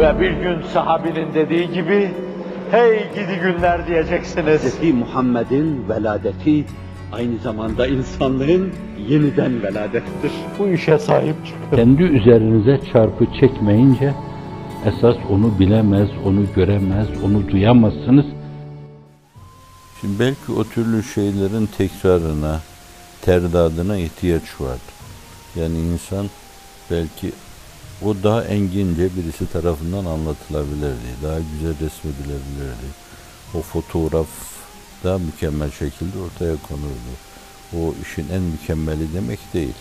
Ve bir gün sahabinin dediği gibi, hey gidi günler diyeceksiniz. Hz. Muhammed'in veladeti aynı zamanda insanlığın yeniden veladettir. Bu işe sahip çıkın. Kendi üzerinize çarpı çekmeyince esas onu bilemez, onu göremez, onu duyamazsınız. Şimdi belki o türlü şeylerin tekrarına, terdadına ihtiyaç var. Yani insan belki o daha engince birisi tarafından anlatılabilirdi. Daha güzel resmedilebilirdi. O fotoğraf daha mükemmel şekilde ortaya konurdu. O işin en mükemmeli demek değil.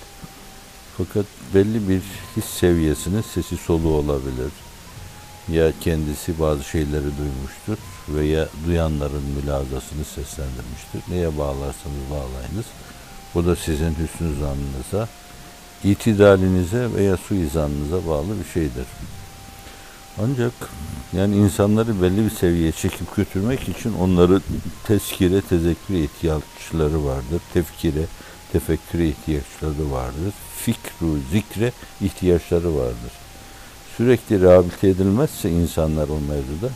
Fakat belli bir his seviyesinin sesi soluğu olabilir. Ya kendisi bazı şeyleri duymuştur veya duyanların mülazasını seslendirmiştir. Neye bağlarsanız bağlayınız. Bu da sizin hüsnü zannınıza, itidalinize veya suizanınıza bağlı bir şeydir. Ancak yani insanları belli bir seviyeye çekip götürmek için onları tezkire, tezekküre ihtiyaçları vardır. Tefkire, tefekküre ihtiyaçları vardır. Fikru, zikre ihtiyaçları vardır. Sürekli rehabilite edilmezse insanlar o mevzuda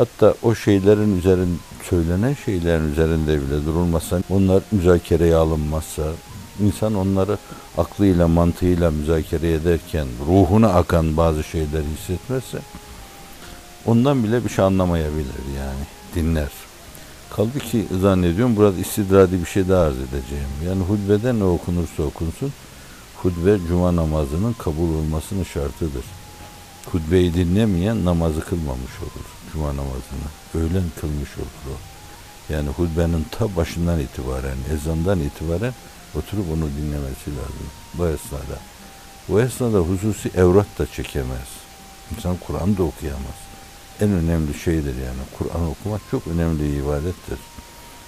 hatta o şeylerin üzerinde söylenen şeylerin üzerinde bile durulmasa, onlar müzakereye alınmazsa, insan onları aklıyla, mantığıyla müzakere ederken ruhuna akan bazı şeyleri hissetmezse ondan bile bir şey anlamayabilir yani dinler. Kaldı ki zannediyorum burada istidradi bir şey daha arz edeceğim. Yani hutbede ne okunursa okunsun hutbe cuma namazının kabul olmasının şartıdır. Hutbeyi dinlemeyen namazı kılmamış olur cuma namazını. Öğlen kılmış olur o. Yani hutbenin ta başından itibaren, ezandan itibaren oturup onu dinlemesi lazım bu esnada. Bu esnada hususi evrat da çekemez. İnsan Kur'an da okuyamaz. En önemli şeydir yani. Kur'an okumak çok önemli bir ibadettir.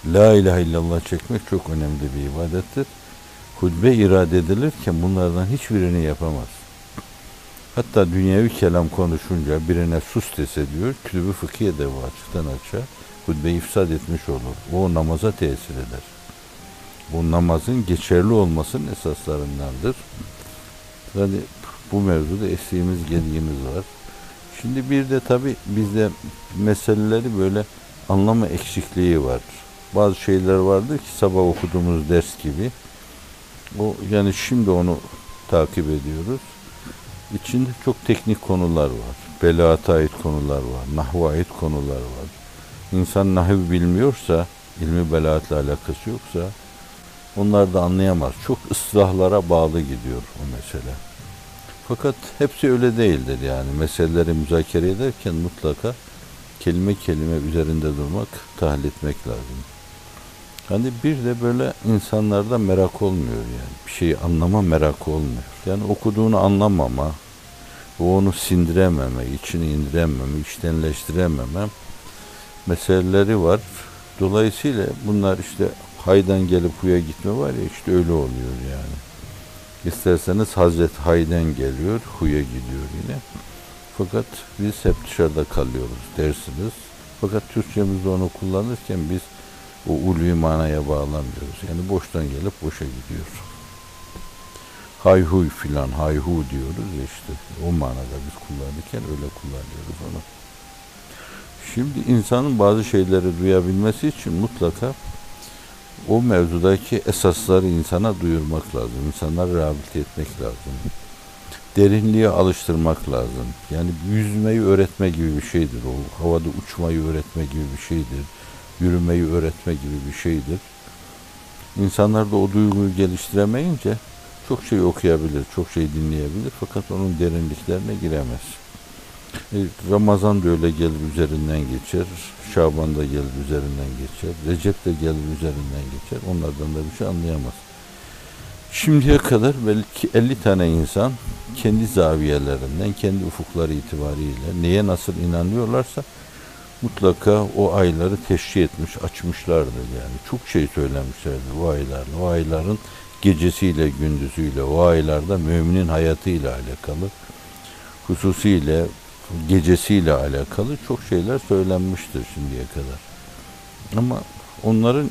La ilahe illallah çekmek çok önemli bir ibadettir. Hutbe irade edilirken bunlardan hiçbirini yapamaz. Hatta dünyevi kelam konuşunca birine sus dese diyor, kütübü fıkhiye de bu açıktan açığa hutbeyi ifsad etmiş olur. O namaza tesir eder. Bu namazın geçerli olmasının esaslarındandır. Yani bu mevzuda eksiğimiz gediğimiz var. Şimdi bir de tabi bizde meseleleri böyle anlama eksikliği var. Bazı şeyler vardır ki sabah okuduğumuz ders gibi. O yani şimdi onu takip ediyoruz. İçinde çok teknik konular var. Belaata ait konular var. Nahva ait konular var. İnsan nahiv bilmiyorsa, ilmi belaatla alakası yoksa onlar da anlayamaz. Çok ıslahlara bağlı gidiyor o mesele. Fakat hepsi öyle değildir yani. Meseleleri müzakere ederken mutlaka kelime kelime üzerinde durmak, tahlil etmek lazım. Hani bir de böyle insanlarda merak olmuyor yani. Bir şeyi anlama merak olmuyor. Yani okuduğunu anlamama, o onu sindirememe, içini indirememe, içtenleştirememe meseleleri var. Dolayısıyla bunlar işte haydan gelip huya gitme var ya işte öyle oluyor yani. İsterseniz Hazreti Hay'den geliyor, huya gidiyor yine. Fakat biz hep dışarıda kalıyoruz dersiniz. Fakat Türkçemizde onu kullanırken biz o ulvi manaya bağlamıyoruz. Yani boştan gelip boşa gidiyor. Hayhuy filan, hayhu diyoruz işte. O manada biz kullanırken öyle kullanıyoruz onu. Şimdi insanın bazı şeyleri duyabilmesi için mutlaka o mevzudaki esasları insana duyurmak lazım. İnsanları rehabilite etmek lazım. Derinliğe alıştırmak lazım. Yani yüzmeyi öğretme gibi bir şeydir o. Havada uçmayı öğretme gibi bir şeydir. Yürümeyi öğretme gibi bir şeydir. İnsanlar da o duyguyu geliştiremeyince çok şey okuyabilir, çok şey dinleyebilir fakat onun derinliklerine giremez. E, Ramazan da öyle gelir üzerinden geçer, Şaban da gelir üzerinden geçer, Recep de gelir üzerinden geçer. Onlardan da bir şey anlayamaz. Şimdiye kadar belki 50 tane insan kendi zaviyelerinden, kendi ufukları itibariyle neye nasıl inanıyorlarsa mutlaka o ayları teşhir etmiş, açmışlardır yani. Çok şey söylemişlerdir o aylarla. O ayların gecesiyle, gündüzüyle, o aylarda müminin hayatıyla alakalı, hususiyle gecesiyle alakalı çok şeyler söylenmiştir şimdiye kadar. Ama onların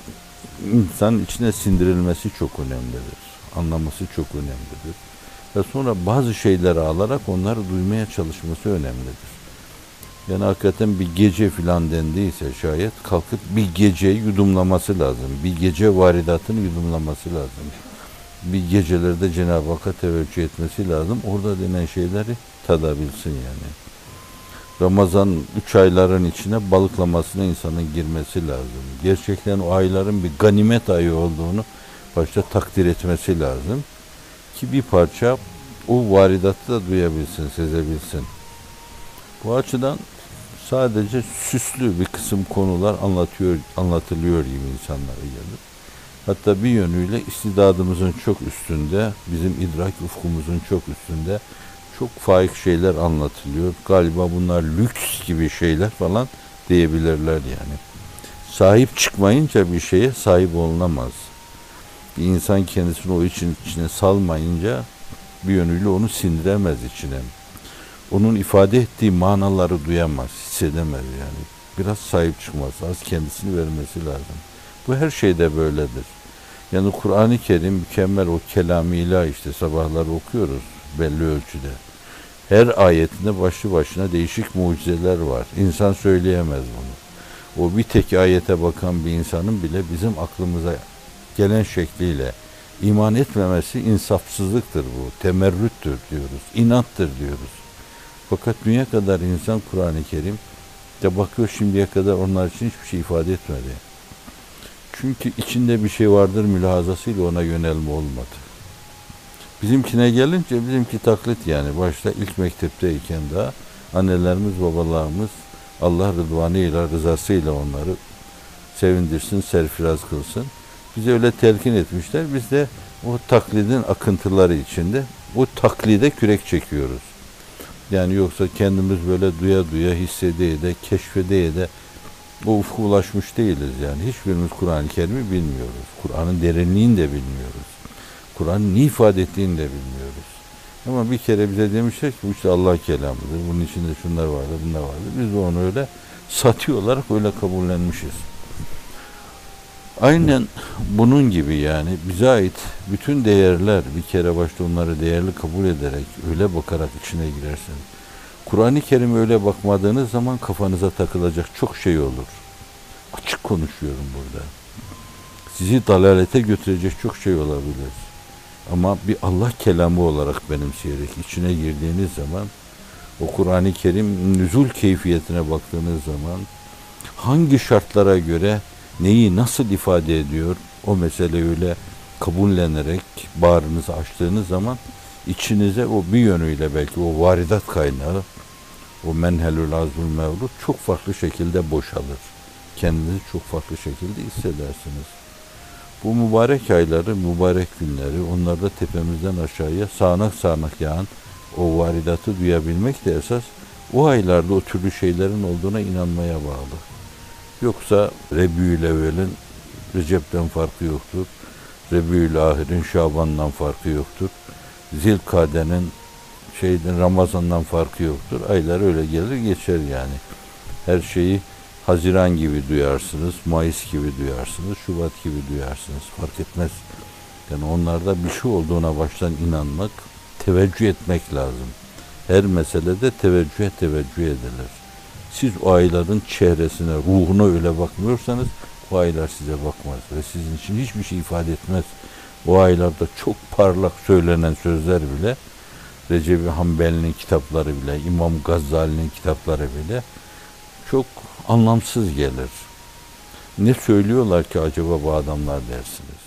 insan içine sindirilmesi çok önemlidir. Anlaması çok önemlidir. ve sonra bazı şeyleri alarak onları duymaya çalışması önemlidir. Yani hakikaten bir gece filan dendiyse şayet kalkıp bir geceyi yudumlaması lazım. Bir gece varidatını yudumlaması lazım. Bir gecelerde Cenab-ı Hakk'a teveccüh etmesi lazım. Orada denen şeyleri tadabilsin yani. Ramazan üç ayların içine balıklamasına insanın girmesi lazım. Gerçekten o ayların bir ganimet ayı olduğunu başta takdir etmesi lazım. Ki bir parça o varidatı da duyabilsin, sezebilsin. Bu açıdan sadece süslü bir kısım konular anlatıyor, anlatılıyor gibi insanlara gelir. Hatta bir yönüyle istidadımızın çok üstünde, bizim idrak ufkumuzun çok üstünde çok faik şeyler anlatılıyor. Galiba bunlar lüks gibi şeyler falan diyebilirler yani. Sahip çıkmayınca bir şeye sahip olunamaz. Bir insan kendisini o için içine salmayınca bir yönüyle onu sindiremez içine. Onun ifade ettiği manaları duyamaz, hissedemez yani. Biraz sahip çıkması, az kendisini vermesi lazım. Bu her şeyde böyledir. Yani Kur'an-ı Kerim mükemmel o kelam ilah işte sabahları okuyoruz belli ölçüde. Her ayetinde başlı başına değişik mucizeler var. İnsan söyleyemez bunu. O bir tek ayete bakan bir insanın bile bizim aklımıza gelen şekliyle iman etmemesi insafsızlıktır bu. Temerrüttür diyoruz. inattır diyoruz. Fakat dünya kadar insan Kur'an-ı Kerim de bakıyor şimdiye kadar onlar için hiçbir şey ifade etmedi. Çünkü içinde bir şey vardır mülahazasıyla ona yönelme olmadı. Bizimkine gelince bizimki taklit yani. Başta ilk mektepteyken daha annelerimiz babalarımız Allah rıdvanıyla rızasıyla onları sevindirsin, serfiraz kılsın. Bize öyle telkin etmişler. Biz de o taklidin akıntıları içinde o taklide kürek çekiyoruz. Yani yoksa kendimiz böyle duya duya hissedeye de keşfedeye de bu ufka ulaşmış değiliz yani. Hiçbirimiz Kur'an-ı Kerim'i bilmiyoruz. Kur'an'ın derinliğini de bilmiyoruz. Kur'an'ın ne ifade ettiğini de bilmiyoruz. Ama bir kere bize demişler ki bu işte Allah kelamıdır. Bunun içinde şunlar vardı, bunlar vardı. Biz de onu öyle satı olarak öyle kabullenmişiz. Aynen bunun gibi yani bize ait bütün değerler bir kere başta onları değerli kabul ederek öyle bakarak içine girerseniz Kur'an-ı Kerim öyle bakmadığınız zaman kafanıza takılacak çok şey olur. Açık konuşuyorum burada. Sizi dalalete götürecek çok şey olabilir. Ama bir Allah kelamı olarak benimseyerek içine girdiğiniz zaman o Kur'an-ı Kerim nüzul keyfiyetine baktığınız zaman hangi şartlara göre neyi nasıl ifade ediyor o mesele öyle kabullenerek bağrınızı açtığınız zaman içinize o bir yönüyle belki o varidat kaynağı o menhelül azul mevlud çok farklı şekilde boşalır. Kendinizi çok farklı şekilde hissedersiniz. Bu mübarek ayları, mübarek günleri onlarda tepemizden aşağıya sağanak sağanak yağan o varidatı duyabilmek de esas o aylarda o türlü şeylerin olduğuna inanmaya bağlı. Yoksa Rebiyül Evvel'in Recep'ten farkı yoktur. Rebiyül Ahir'in Şaban'dan farkı yoktur. Zilkade'nin şeyden Ramazan'dan farkı yoktur. Aylar öyle gelir geçer yani. Her şeyi Haziran gibi duyarsınız, Mayıs gibi duyarsınız, Şubat gibi duyarsınız. Fark etmez. Yani onlarda bir şey olduğuna baştan inanmak, teveccüh etmek lazım. Her meselede teveccühe teveccüh edilir. Siz o ayların çehresine, ruhuna öyle bakmıyorsanız o aylar size bakmaz ve sizin için hiçbir şey ifade etmez. O aylarda çok parlak söylenen sözler bile Recep-i Hanbeli'nin kitapları bile, İmam Gazali'nin kitapları bile çok anlamsız gelir. Ne söylüyorlar ki acaba bu adamlar dersiniz.